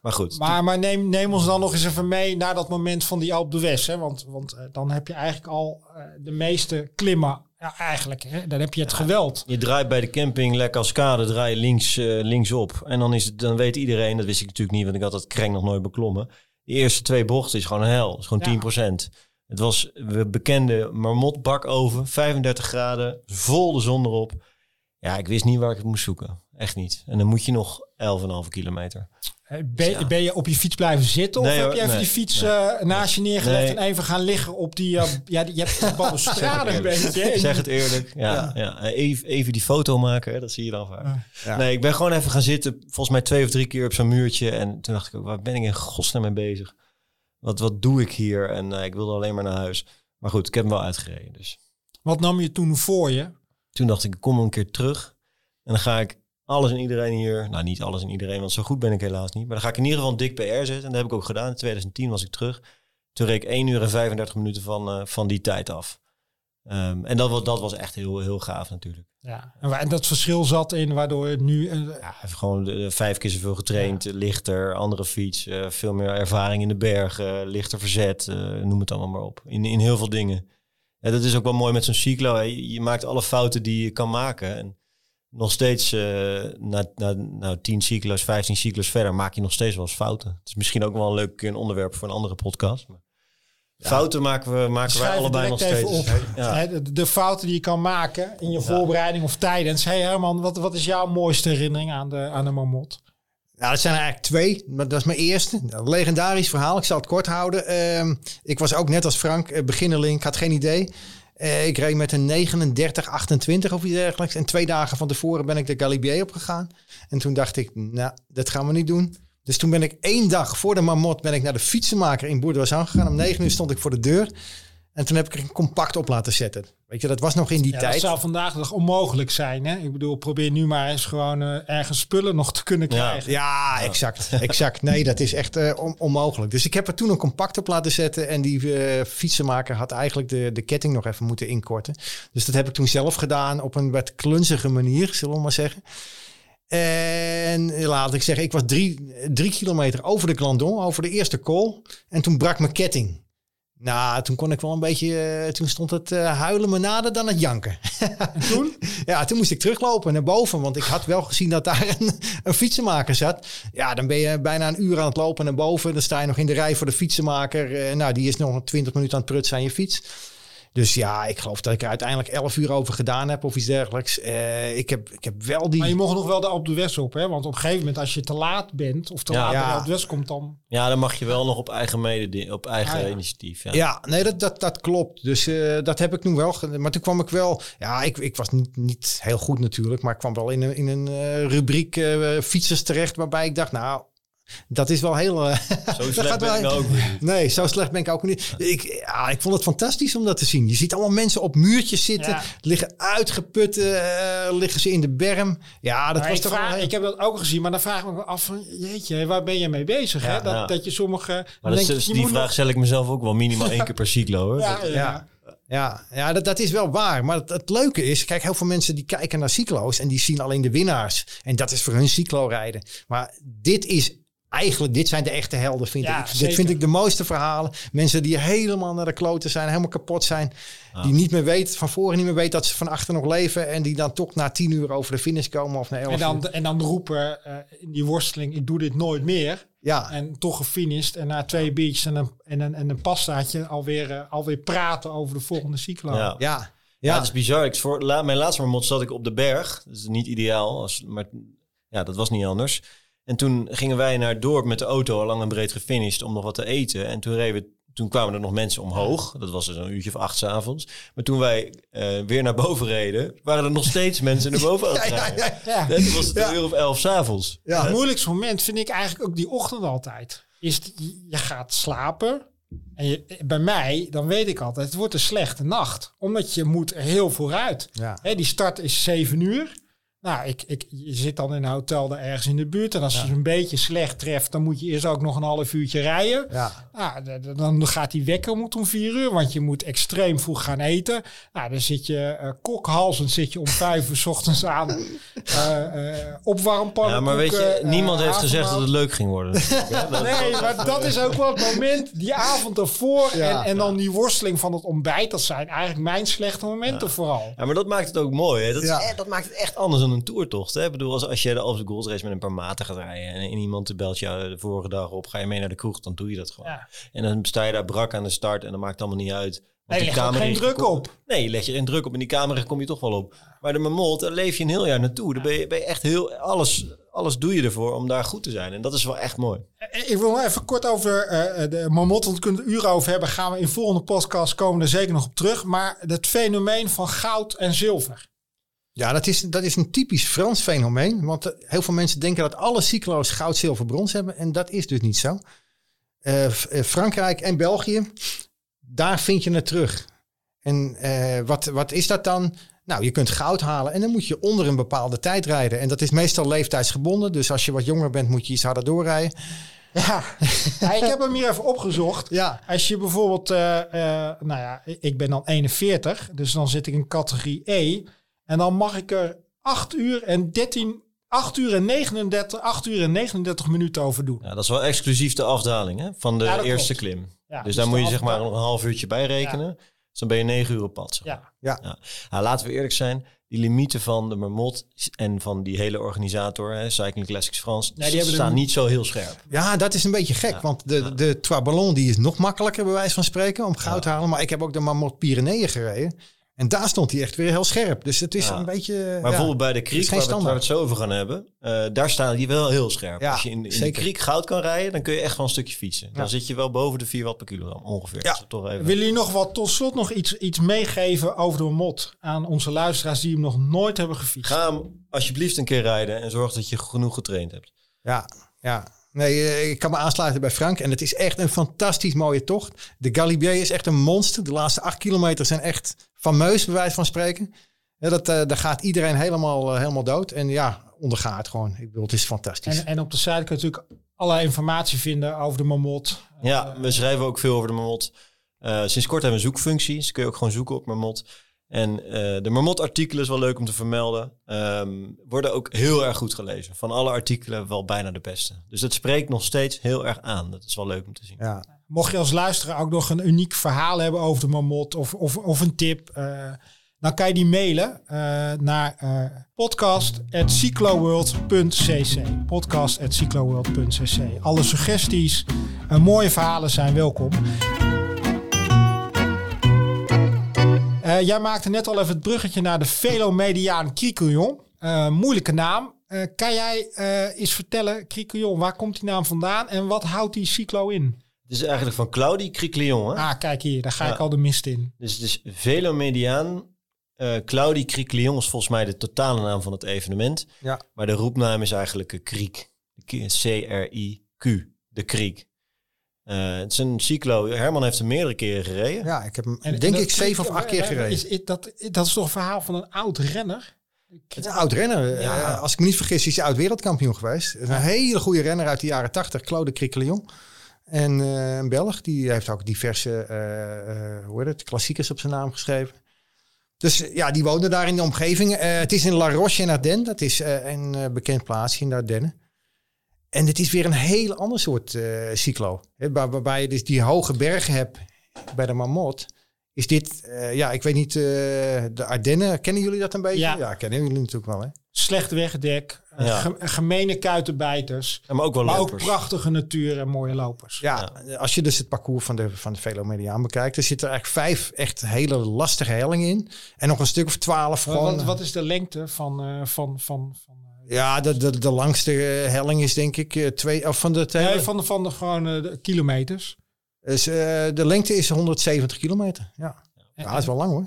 Maar goed, Maar, maar neem, neem ons dan nog eens even mee naar dat moment van die Alpe d'Huez. Hè? Want, want eh, dan heb je eigenlijk al eh, de meeste klimmen. Ja, eigenlijk. Hè? Dan heb je het geweld. Je draait bij de camping La Cascade, draai je links, eh, linksop. En dan, is het, dan weet iedereen, dat wist ik natuurlijk niet, want ik had dat kreng nog nooit beklommen. De eerste twee bochten is gewoon een hel. is gewoon Ja. 10%. Het was, we bekende marmotbakoven, 35 graden, vol de zon erop. Ja, ik wist niet waar ik het moest zoeken. Echt niet. En dan moet je nog 11,5 kilometer. Ben, Ja. ben je op je fiets blijven zitten? Of heb je even nee, die fiets nee. eh, naast je neergelegd Nee. en even gaan liggen op die... eh, ja, die- je hebt de balustrade een beetje. zeg het eerlijk. Ja, ja. Even, even die foto maken, hè, dat zie je dan vaak. Ja. Nee, ik ben gewoon even gaan zitten. Volgens mij twee of drie keer op zo'n muurtje. En toen dacht ik ook, waar ben ik in godsnaam mee bezig? Wat, wat doe ik hier? En eh, ik wilde alleen maar naar huis. Maar goed, ik heb hem wel uitgereden. Dus Wat nam je toen voor je? toen dacht ik, ik kom een keer terug. En dan ga ik alles en iedereen hier... Nou, niet alles en iedereen, want zo goed ben ik helaas niet. Maar dan ga ik in ieder geval een dik PR zetten. En dat heb ik ook gedaan. In 2010 was ik terug. Toen reed ik 1 uur en 35 minuten van, eh, van die tijd af. Ehm, en dat was, dat was echt heel, heel gaaf natuurlijk. Ja. En, en dat verschil zat in waardoor het nu... eh, Ja, gewoon de vijf keer zoveel getraind, lichter, andere fiets, eh, veel meer ervaring in de bergen, lichter verzet, eh, noem het allemaal maar op. In, in heel veel dingen. Ja, dat is ook wel mooi met zo'n cyclo. hè. Je, je maakt alle fouten die je kan maken. En nog steeds, eh, na, na nou, 10 cyclo's, 15 cyclo's verder, maak je nog steeds wel eens fouten. Het is misschien ook wel een leuk een onderwerp voor een andere podcast. Maar Fouten maken we, maken wij allebei nog steeds. op. Ja. De, de fouten die je kan maken in je voorbereiding of tijdens. Hey Herman, wat, wat is jouw mooiste herinnering aan de, aan de Marmot? Nou, dat zijn er eigenlijk twee. Maar dat is mijn eerste. Een legendarisch verhaal. Ik zal het kort houden. Ehm, ik was ook net als Frank eh, beginnerling. Ik had geen idee. Eh, ik reed met een 39, 28 of iets dergelijks. En twee dagen van tevoren ben ik de Galibier opgegaan. En toen dacht ik, nou, dat gaan we niet doen. Dus toen ben ik één dag voor de Marmot ben ik naar de fietsenmaker in Boerderwassan gegaan. Om negen uur stond ik voor de deur. En toen heb ik er een compact op laten zetten. Weet je, dat was nog in die Ja, dat tijd. zou vandaag nog onmogelijk zijn. Hè? Ik bedoel, probeer nu maar eens gewoon eh, ergens spullen nog te kunnen krijgen. Ja, exact. exact. Nee, dat is echt eh, on- onmogelijk. Dus ik heb er toen een compact op laten zetten. En die eh, fietsenmaker had eigenlijk de, de ketting nog even moeten inkorten. Dus dat heb ik toen zelf gedaan op een wat klunzige manier, zullen we maar zeggen. En laat ik zeggen, ik was drie, drie kilometer over de Glandon, over de eerste kool. En toen brak mijn ketting. Nou, toen kon ik wel een beetje, eh, toen stond het eh, huilen me nader dan het janken. En *laughs* toen? *laughs* Ja, toen moest ik teruglopen naar boven. Want ik had wel gezien dat daar een, een fietsenmaker zat. Ja, dan ben je bijna een uur aan het lopen naar boven. Dan sta je nog in de rij voor de fietsenmaker. Eh, nou, die is nog 20 minuten aan het prutsen aan je fiets. Dus ja, ik geloof dat ik er uiteindelijk 11 uur over gedaan heb of iets dergelijks. Eh, ik, heb, ik heb wel die... Maar je mocht nog wel de op de West op, hè? Want op een gegeven moment, als je te laat bent of te Ja. laat bij Ja. de op de West komt, dan. Ja, dan mag je wel nog op eigen, mede, op eigen Ah, ja. initiatief. Ja. Ja, nee, dat, dat, dat klopt. Dus eh, dat heb ik toen wel gedaan. Maar toen kwam ik wel... Ja, ik, ik was niet, niet heel goed natuurlijk. Maar ik kwam wel in een, in een eh, rubriek eh, fietsers terecht... waarbij ik dacht, nou, dat is wel heel... eh, Zo *laughs* slecht gaat ben ik ook niet. Nee, zo slecht ben ik ook niet. Ik, ja, ik vond het fantastisch om dat te zien. Je ziet allemaal mensen op muurtjes zitten, Ja. liggen uitgeput, eh, liggen ze in de berm. Ja, dat Maar was ik, toch vraag- wel... heel- ik heb dat ook gezien, maar dan vraag ik me af van, jeetje, waar ben je mee bezig? hè? Dat, ja. dat je sommige... Maar dan dat denk is, je, je die vraag nog- stel ik mezelf ook wel minimaal één keer per cyclo. Hoor. Ja, Dat- ja, Ja, ja, ja dat, dat is wel waar. Maar het, het leuke is, kijk, heel veel mensen die kijken naar cyclo's en die zien alleen de winnaars. En dat is voor hun cyclo-rijden. Maar dit is eigenlijk, dit zijn de echte helden, vind Ja, ik. Dit zeker. vind ik de mooiste verhalen. Mensen die helemaal naar de kloten zijn, helemaal kapot zijn. Die niet meer weten, van voren niet meer weten dat ze van achter nog leven. En die dan toch na tien uur over de finish komen of na elf En uur. dan, en dan roepen eh, in die worsteling, ik doe dit nooit meer. Ja, En toch gefinished. En na twee biertjes en een, en een, en een pastaatje alweer, eh, alweer praten over de volgende cyclo. Ja. ja, Ja, ja. het is bizar. Ik, voor, la, mijn laatste marmot zat ik op de berg. Dat is niet ideaal, als, maar ja, dat was niet anders. En toen gingen wij naar het dorp met de auto, lang en breed gefinished, om nog wat te eten. En toen, reden we, toen kwamen er nog mensen omhoog. Dat was dus een uurtje of acht 's avonds. Maar toen wij eh, weer naar boven reden, waren er nog steeds mensen naar boven *laughs* aan het Ja, ja, rijden. ja. Ja. Was het Ja. een uur of elf 's avonds. Ja. Het moeilijkste moment vind ik eigenlijk ook die ochtend altijd. Is die- je gaat slapen. En je, bij mij, dan weet ik altijd, het wordt een slechte nacht. Omdat je moet heel vooruit. Ja. Hè, die start is 7 uur. Nou, ik, ik, je zit dan in een hotel daar ergens in de buurt. En als je een beetje slecht treft, dan moet je eerst ook nog een half uurtje rijden. Ja. Nou, dan gaat die wekker moet om vier uur, want je moet extreem vroeg gaan eten. Nou, dan zit je eh kokhalzend zit je om *laughs* vijf uur 's ochtends aan eh eh opwarmpannen. Ja, maar weet je, niemand heeft gezegd dat het leuk ging worden. *laughs* Ja, Nee, maar dat is ook wel het moment, die avond ervoor Ja. en, en dan die worsteling van het ontbijt. Dat zijn eigenlijk mijn slechte momenten vooral. Ja, maar dat maakt het ook mooi. Hè? Dat, is Ja. dat maakt het echt anders dan een toertocht. Hè? Ik bedoel, als, als je de Alpse Gold Race met een paar maten gaat rijden... en, en iemand belt jou de vorige dag op, ga je mee naar de kroeg, dan doe je dat gewoon. Ja. En dan sta je daar brak aan de start en dat maakt allemaal niet uit. Nee, je legt ook geen druk op. Nee, je legt je geen druk op en die camera kom je toch wel op. Maar de Mammoth, daar leef je een heel jaar naartoe. Daar ben je, ben je echt heel... Alles, alles doe je ervoor om daar goed te zijn. En dat is wel echt mooi. Eh, Ik wil nog even kort over eh, de Marmot, want we kunnen uren over hebben. Gaan we in volgende podcast komen er zeker nog op terug. Maar het fenomeen van goud en zilver. Ja, dat is, dat is een typisch Frans fenomeen. Want eh, heel veel mensen denken dat alle cyclo's goud, zilver, brons hebben. En dat is dus niet zo. Eh, eh, Frankrijk en België, daar vind je het terug. En wat, wat is dat dan? Nou, je kunt goud halen en dan moet je onder een bepaalde tijd rijden. En dat is meestal leeftijdsgebonden. Dus als je wat jonger bent, moet je iets harder doorrijden. Ja, *laughs* Ja, ik heb hem hier even opgezocht. Ja, Als je bijvoorbeeld, nou ja, ik ben dan 41, dus dan zit ik in categorie E. En dan mag ik er 8 uur en 13, 8 uur en 39, 8 uur en 39 minuten over doen. Ja, dat is wel exclusief de afdaling hè, van de Ja, eerste klopt. klim. Ja, dus dus daar moet je zeg maar nog een half uurtje bij rekenen. Dus dan ben je negen uur op pad. zeg maar. Ja, ja. Nou, laten we eerlijk zijn. Die limieten van de Marmot en van die hele organisator, hè, Cycling Classics France, Nee, die hebben staan niet zo heel scherp. Ja, dat is een beetje gek. Want de, de Trois Ballons die is nog makkelijker, bij wijze van spreken, om goud te halen. Maar ik heb ook de Marmot Pyreneeën gereden. En daar stond hij echt weer heel scherp. Dus het is Ja. een beetje... Maar ja. bijvoorbeeld bij de Kriek, waar we, het- waar we het zo over gaan hebben, eh, daar staan die wel heel scherp. Ja, Als je in, in de. Kriek goud kan rijden, dan kun je echt wel een stukje fietsen. Dan zit je wel boven de 4 watt per kilogram ongeveer. Ja. Dus toch even. Willen jullie nog wat tot slot nog iets, iets meegeven over de mot aan onze luisteraars die hem nog nooit hebben gefietst? Ga hem alsjeblieft een keer rijden en zorg dat je genoeg getraind hebt. Ja, ja. Nee, eh, ik kan me aansluiten bij Frank. En het is echt een fantastisch mooie tocht. De Galibier is echt een monster. De laatste acht kilometer zijn echt fameus, bij wijze van spreken. Ja, dat, eh, daar gaat iedereen helemaal, eh, helemaal dood. En ja, ondergaat gewoon. Ik bedoel, het is fantastisch. En, en op de site kun je natuurlijk allerlei informatie vinden over de mamot. Ja, we schrijven ook veel over de Marmot. Eh, sinds kort hebben we een zoekfunctie. Dus kun je ook gewoon zoeken op Marmot. En eh, de Marmot-artikelen is wel leuk om te vermelden. Ehm, worden ook heel erg goed gelezen. Van alle artikelen wel bijna de beste. Dus het spreekt nog steeds heel erg aan. Dat is wel leuk om te zien. ja. Mocht je als luisteraar ook nog een uniek verhaal hebben over de mamot of, of, of een tip, eh, dan kan je die mailen eh, naar eh podcast.cycloworld.cc. Podcast.cycloworld.cc. Alle suggesties en mooie verhalen zijn welkom. Eh, jij maakte net al even het bruggetje naar de Velomediaan Criquillon. Eh, moeilijke naam. Eh, kan jij eh eens vertellen, Criquillon, waar komt die naam vandaan en wat houdt die cyclo in? Het is eigenlijk van Claudie. Hè? Ah, kijk hier, daar ga Ja. ik al de mist in. Dus het is Velomediaan. Eh Claudie Criclion is volgens mij de totale naam van het evenement. Ja. Maar de roepnaam is eigenlijk Kriek. C-R-I-Q. De Kriek. Eh, het is een cyclo. Herman heeft er meerdere keren gereden. ja, ik heb hem En- denk en ik zeven of acht keer gereden. Is, is dat, dat is toch een verhaal van een oud renner? Het is een oud renner. Ja. Eh, als ik me niet vergis, is hij oud wereldkampioen geweest. Een hele goede renner uit de jaren tachtig, Claude Criquelion. En eh, een Belg, die heeft ook diverse eh, eh, hoe heet het, klassiekers op zijn naam geschreven. Dus ja, die woonde daar in de omgeving. Eh, het is in La Roche in Ardennes. Dat is eh, een eh, bekend plaatsje in de Ardennen. En het is weer een heel ander soort eh, cyclo. Waar- waarbij je dus die hoge bergen hebt bij de Marmot. Is dit, eh, ja, ik weet niet, eh, de Ardennen, kennen jullie dat een beetje? Ja. Ja, kennen jullie natuurlijk wel, hè? Slecht wegdek, Ja. ge- gemene kuitenbijters, Ja, maar ook wel maar ook lopers. prachtige natuur en mooie lopers. Ja, als je dus het parcours van de, van de Velomediaan bekijkt, er zitten er eigenlijk vijf echt hele lastige hellingen in. En nog een stuk of twaalf Wat, gewoon. wat, wat is de lengte van, eh, van, van, van, Ja, de, de, de langste eh, helling is denk ik eh, twee, of van de, nee, van, de, van de, gewoon, eh, de kilometers? is, eh, de lengte is 170 kilometer. Ja. ja, dat is wel lang hoor.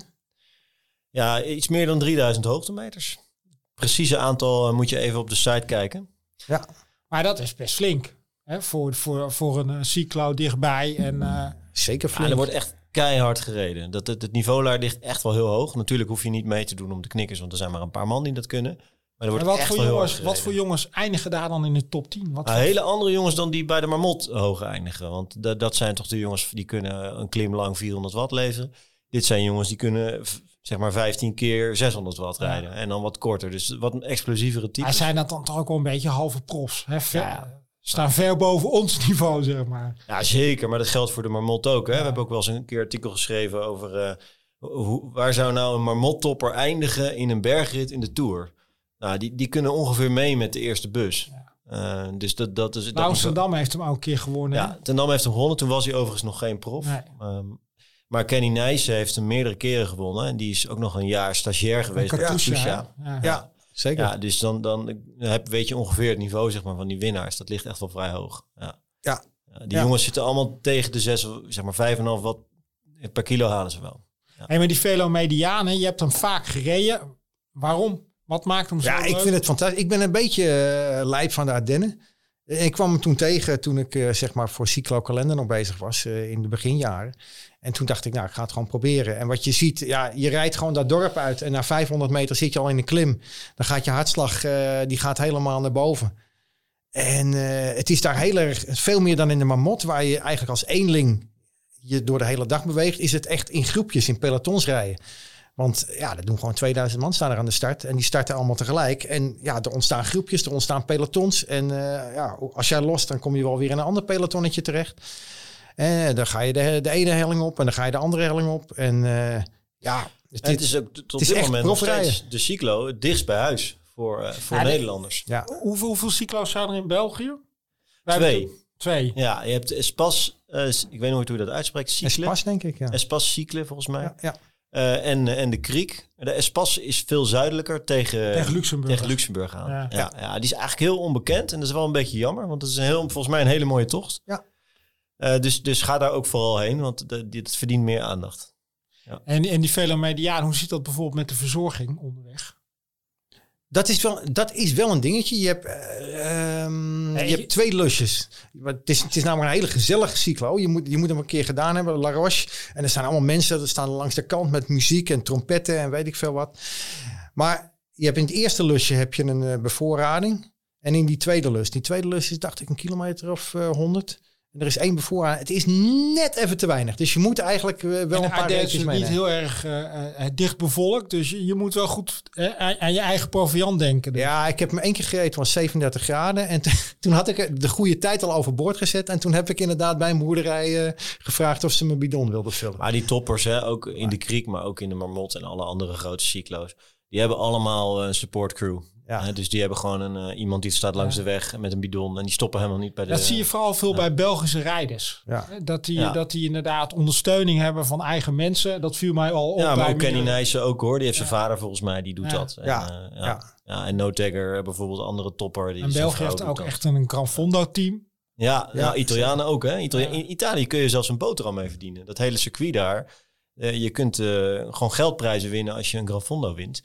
Ja, iets meer dan 3000 hoogtemeters. Precieze aantal moet je even op de site kijken. Ja, Maar dat is best flink. Hè, voor, voor, voor een uh, cyclo dichtbij. En, uh, Zeker flink. Ja, er wordt echt keihard gereden. Dat, het, het niveau daar ligt echt wel heel hoog. Natuurlijk hoef je niet mee te doen om de knikkers, want er zijn maar een paar man die dat kunnen. Maar wordt wat, echt voor jongens, wat voor jongens eindigen daar dan in de top 10? Wat Nou, hele andere jongens dan die bij de Marmot hoog eindigen. Want da- dat zijn toch de jongens die kunnen een klim lang 400 watt leveren. Dit zijn jongens die kunnen zeg maar 15 keer 600 watt Ja. rijden. En dan wat korter. Dus wat een explosievere type. Hij zijn dat dan toch ook wel een beetje halve profs. Hè? Ver- Ja. Staan ver boven ons *laughs* niveau, zeg maar. Ja, zeker. Maar dat geldt voor de Marmot ook. Hè? We hebben ook wel eens een keer artikel geschreven over... eh, hoe, waar zou nou een Marmot-topper eindigen in een bergrit in de Tour? Nou, die, die kunnen ongeveer mee met de eerste bus. Eh, dus dat, dat is... Nou, Amsterdam heeft hem ook een keer gewonnen. Ja, Ten Dam heeft hem gewonnen. Toen was hij overigens nog geen prof. Nee. Ehm, maar Kenny Nijssen heeft hem meerdere keren gewonnen. En die is ook nog een jaar stagiair geweest bij Katusha? Ja. Ja, zeker. Ja, dus dan, dan heb, weet je ongeveer het niveau zeg maar, van die winnaars. Dat ligt echt wel vrij hoog. Ja. Ja. Ja, die Ja. jongens zitten allemaal tegen de 6, zeg maar 5,5 watt per kilo halen ze wel. Hey, maar die velomedianen, je hebt hem vaak gereden. Waarom? Wat maakt hem zo Ja, ik vind het fantastisch. Ik ben een beetje uh, lijp van de Ardennen. Ik kwam hem toen tegen toen ik eh, zeg maar voor Cyclo Kalender nog bezig was eh, in de beginjaren. En toen dacht ik, nou, ik ga het gewoon proberen. En wat je ziet, ja, je rijdt gewoon dat dorp uit en na 500 meter zit je al in de klim. Dan gaat je hartslag, die gaat helemaal naar boven. En het is daar heel erg, veel meer dan in de Marmot, waar je eigenlijk als eenling je door de hele dag beweegt, is het echt in groepjes, in pelotons rijden. Want ja, er doen gewoon 2000 man staan er aan de start. En die starten allemaal tegelijk. En ja, er ontstaan groepjes, er ontstaan pelotons. En eh, ja, als jij lost, dan kom je wel weer in een ander pelotonnetje terecht. En dan ga je de, de ene helling op en dan ga je de andere helling op. En eh, ja, het, En het is ook tot dit echt moment nog steeds de cyclo het dichtst bij huis voor, eh, voor Ja, de- Nederlanders. ja, Hoeveel, hoeveel cyclo's zijn er in België? Wij Twee. Twee. Ja, je hebt Espas, eh, ik weet nooit hoe je dat uitspreekt, cycle. pas denk ik. Ja. Espas cycle volgens mij. Ja, ja. Eh, en, en de Kriek. De Espas is veel zuidelijker tegen, Tegen Luxemburg. tegen Luxemburg aan. Ja. Ja. Ja, die is eigenlijk heel onbekend. En dat is wel een beetje jammer. Want het is een heel, volgens mij een hele mooie tocht. Ja. Eh, dus, dus ga daar ook vooral heen. Want de- dit verdient meer aandacht. En, en die velomedianen, hoe zit dat bijvoorbeeld met de verzorging onderweg? Dat, is wel, dat is wel een dingetje. Je hebt, eh, ehm, je hebt twee lusjes. Het is, het is namelijk een hele gezellige cyclo. Je moet, je moet hem een keer gedaan hebben, La Roche. En er staan allemaal mensen, er staan langs de kant met muziek en trompetten en weet ik veel wat. Maar je hebt in het eerste lusje heb je een eh, bevoorrading. En in die tweede lus. Die tweede lus is dacht ik een kilometer of eh 100. En er is één bevoorrading. Het is net even te weinig. Dus je moet eigenlijk eh, wel en een paar Ardennen reepjes is niet meenemen. heel erg eh, eh, dicht bevolkt. Dus je, je moet wel goed aan, aan je eigen proviant denken. Dus. Ja, ik heb me één keer gereden, het was 37 graden. En toen *laughs* had ik de goede tijd al overboord gezet. En toen heb ik inderdaad bij een boerderij eh, gevraagd of ze mijn bidon wilden vullen. Maar die toppers, hè, ook in de Kriek, maar ook in de Marmot en alle andere grote cyclo's. Die hebben allemaal een support crew. Ja. Dus die hebben gewoon een, eh, iemand die staat langs Ja. de weg met een bidon. En die stoppen helemaal niet bij de... Dat zie je vooral veel bij Belgische rijders. Ja. Dat die, Ja. dat die inderdaad ondersteuning hebben van eigen mensen. Dat viel mij al op. Ja, maar bij ook Kenny Nijssen ook hoor. Die heeft zijn vader volgens mij, die doet Ja. dat. En, Ja. eh, ja. Ja. ja. en No Tagger, bijvoorbeeld andere topper. Die En België heeft ook dat. echt een Gran Fondo team. Ja, ja, Ja, Italianen ook hè. Itali- Ja. In Italië kun je zelfs een boterham mee verdienen. Dat hele circuit daar. eh, je kunt eh, gewoon geldprijzen winnen als je een Gran Fondo wint.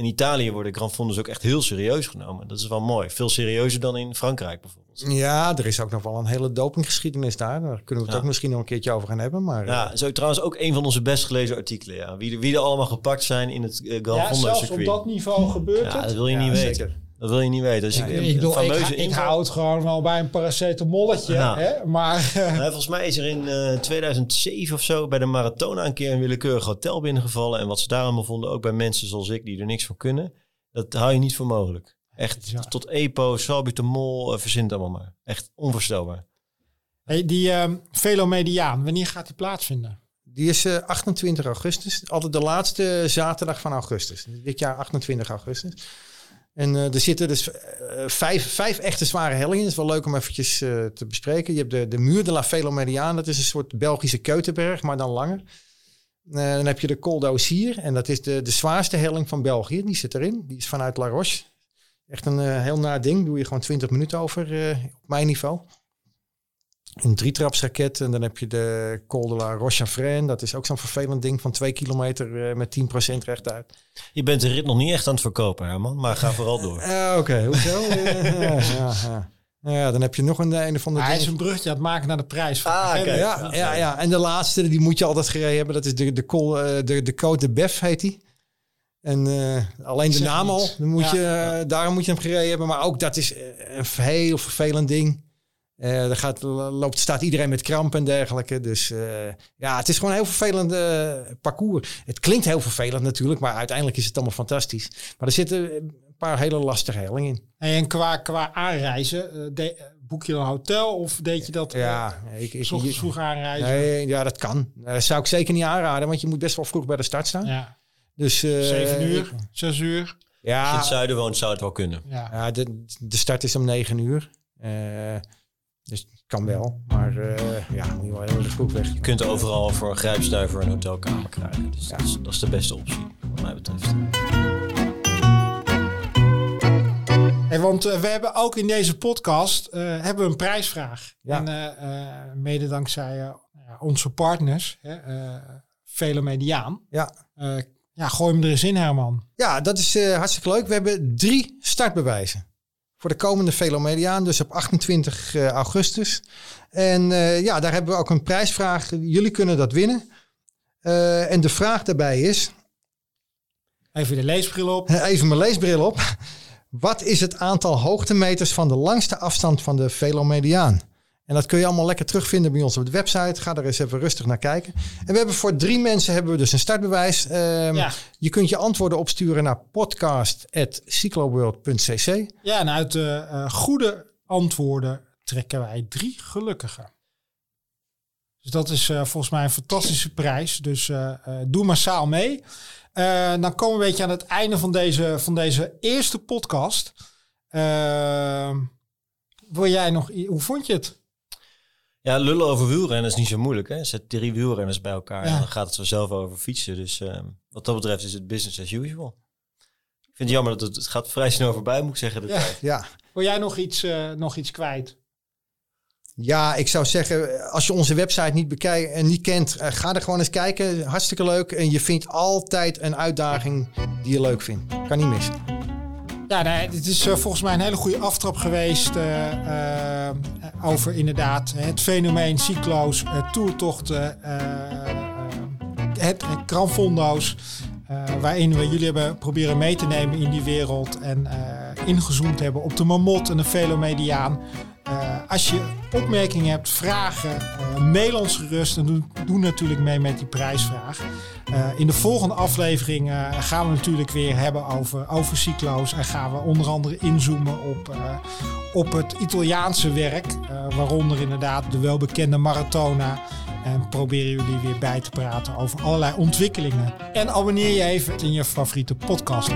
In Italië worden Gran Fondo's ook echt heel serieus genomen. Dat is wel mooi. Veel serieuzer dan in Frankrijk bijvoorbeeld. Ja, er is ook nog wel een hele dopinggeschiedenis daar. Daar kunnen we het Ja. ook misschien nog een keertje over gaan hebben. Maar Ja, eh, zo trouwens ook een van onze best gelezen artikelen. Ja. Wie, er- wie er allemaal gepakt zijn in het eh, Gran Ja, Fondo zelfs op circuit. dat niveau gebeurt ja, dat wil je ja, niet zeker. Dat wil je niet weten. Dus Ja, ik, ik bedoel, ik, fameuze ga- ik inval- hou het gewoon wel bij een paracetamolletje. Hè? Maar eh, *laughs* Nou, volgens mij is er in eh, 2007 of zo bij de Maratona een keer een willekeurig hotel binnengevallen. En wat ze daar allemaal vonden, ook bij mensen zoals ik die er niks van kunnen, dat hou je niet voor mogelijk. Echt Ja. tot EPO, salbutamol, uh, verzint allemaal maar. Echt onvoorstelbaar. hey, die ehm velomediaan, wanneer gaat die plaatsvinden? die is eh, 28 augustus. Altijd de laatste zaterdag van augustus. Dit jaar 28 augustus. En eh, er zitten dus eh, vijf, vijf echte zware hellingen. Dat is wel leuk om eventjes eh, te bespreken. Je hebt de, de Muur de la Velomediaan. Dat is een soort Belgische Keutenberg, maar dan langer. Dan heb je de Col d'Aussier. En dat is de, de zwaarste helling van België. Die zit erin. Die is vanuit La Roche. Echt een heel naar ding. Doe je gewoon 20 minuten over op mijn niveau. Een drietrapsraket. En dan heb je de Col de la. Dat is ook zo'n vervelend ding van 2 kilometer eh, met 10% rechtuit. Je bent de rit nog niet echt aan het verkopen, Herman, maar ga vooral door. *laughs* Eh, Oké, hoezo? *laughs* Ja, ja, ja. Nou ja, dan heb je nog een, een van de Hij is een bruggetje aan het maken naar de prijs. Ah, Hè, kijk. Ja, ja, ja, en de laatste, die moet je altijd gereden hebben. Dat is de, de, col, eh, de, de code de Bef heet die. En eh, alleen de naam al, dan moet Ja. je, daarom moet je hem gereden hebben. Maar ook dat is een heel vervelend ding. Eh er gaat, loopt, staat iedereen met kramp en dergelijke. Dus eh, ja, het is gewoon een heel vervelend eh, parcours. Het klinkt heel vervelend natuurlijk, maar uiteindelijk is het allemaal fantastisch. Maar er zitten een paar hele lastige hellingen in. En qua, qua aanreizen, de- boek je een hotel of deed je dat Ja, ik, ik, ochtends vroeg aanreizen? nee, ja, dat kan. Dat zou ik zeker niet aanraden, want je moet best wel vroeg bij de start staan. Ja, Dus, eh, zeven uur, zes uur. Als je in Ja, het zuiden woont, zou het wel kunnen. Ja. ja de, de start is om negen uur. Eh, dus het kan wel. Maar eh, ja, moet je wel heel erg vroeg weg. Je kunt overal voor een grijpstuiver een hotelkamer krijgen. Dus Ja. dat, is, dat is de beste optie, wat mij betreft. Hey, want eh, we hebben ook in deze podcast eh, hebben we een prijsvraag. Ja. En eh, eh, mede dankzij onze partners, hè, eh Vele Mediaan. Ja. Eh, ja, gooi hem er eens in, Herman. ja, dat is eh, hartstikke leuk. We hebben drie startbewijzen. Voor de komende Velomediaan, dus op 28 eh, augustus. En eh, ja, daar hebben we ook een prijsvraag. Jullie kunnen dat winnen. Eh, en de vraag daarbij is, Even de leesbril op. *laughs* Even mijn leesbril op. Wat is het aantal hoogtemeters van de langste afstand van de Velomediaan? En dat kun je allemaal lekker terugvinden bij ons op de website. Ga er eens even rustig naar kijken. En we hebben voor drie mensen hebben we dus een startbewijs. Ehm, Ja. Je kunt je antwoorden opsturen naar podcast.cycloworld.cc. Ja, en uit de eh, goede antwoorden trekken wij drie gelukkigen. Dus dat is eh, volgens mij een fantastische prijs. Dus eh, eh, doe massaal mee. Eh, dan komen we een beetje aan het einde van deze, van deze eerste podcast. Eh, wil jij nog... Hoe vond je het? Ja, lullen over wielrennen is niet zo moeilijk. Hè? Zet drie wielrenners bij elkaar Ja. en dan gaat het vanzelf over fietsen. Dus eh, wat dat betreft is het business as usual. Ik vind het jammer dat het, het gaat vrij snel voorbij, moet ik zeggen. De Ja. tijd. Ja. Wil jij nog iets, eh, nog iets kwijt? ja, ik zou zeggen, als je onze website niet bekijkt en niet kent, eh, ga er gewoon eens kijken. Hartstikke leuk. En je vindt altijd een uitdaging die je leuk vindt. Kan niet missen. Ja, nee, dit is eh, volgens mij een hele goede aftrap geweest eh, eh, over inderdaad het fenomeen cyclo's, toertochten, het eh, waarin we jullie hebben proberen mee te nemen in die wereld en ingezoomd hebben op de mamot en de velomediaan. Uh, als je opmerkingen hebt, vragen, uh, mail ons gerust en doe, natuurlijk mee met die prijsvraag. Uh, in de volgende aflevering gaan we natuurlijk weer hebben over, over cyclo's en gaan we onder andere inzoomen op, op het Italiaanse werk, waaronder inderdaad de welbekende Maratona. En proberen jullie weer bij te praten over allerlei ontwikkelingen. En abonneer je even in je favoriete podcast.